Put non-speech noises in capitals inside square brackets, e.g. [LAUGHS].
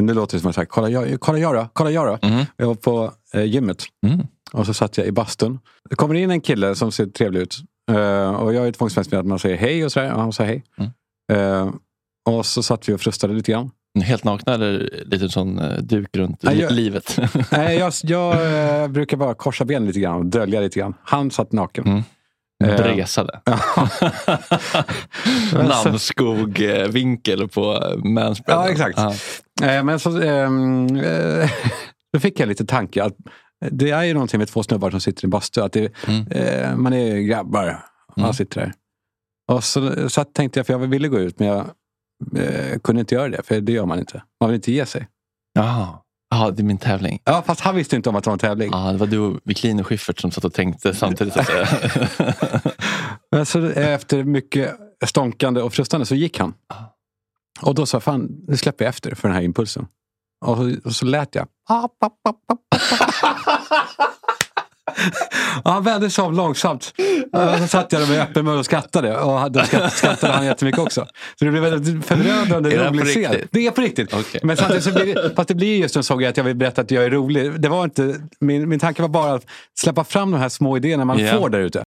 Nu låter det som att jag kolla jag, kolla jag då, kolla jag då. Mm. Jag var på eh, gymmet Mm. och så satt jag i bastun. Det kommer in en kille som ser trevlig ut. Eh, och jag är tvångsmässig med att man säger hej och sådär. Och han sa hej. Mm. Eh, och så satt vi och frustade lite grann. Helt nakna eller lite sån eh, duk runt Nej, jag- livet? [LAUGHS] Nej, jag [LAUGHS] jag eh, brukar bara korsa benen lite grann och dölja lite grann. Han satt naken. Mm. Bresade. [LAUGHS] Namnskog-vinkel på manspreaden. Ja, exakt. Ja. Eh, men så ehm, eh, [LAUGHS] då fick jag lite tanke att det är ju någonting med två snubbar som sitter i bastu. Att det, Mm. eh, man är grabbar. Man Mm. sitter där. Och så, så tänkte jag, för jag ville gå ut men jag eh, kunde inte göra det. För det gör man inte. Man vill inte ge sig. Jaha. Ja, det är min tävling. Ja, fast han visste inte om att det var en tävling. Ja, det var du Wiklin och Schyffert som satt och tänkte samtidigt. Så att säga. [LAUGHS] Men så, efter mycket stånkande och frustande så gick han. Och då sa jag, fan nu släpper jag efter för den här impulsen. Och så, och så lät jag. [LAUGHS] Och han vände sig om långsamt. Och så satt jag där med öppen mun och skrattade. Och då skratt- skrattade han jättemycket också. Så det blev en förödande rolig scen. Det är på riktigt. Okej. Men samtidigt så blir det, fast det blir just en sån grej att jag vill berätta att jag är rolig. Det var inte, min, min tanke var bara att släppa fram de här små idéerna man Ja. får där ute.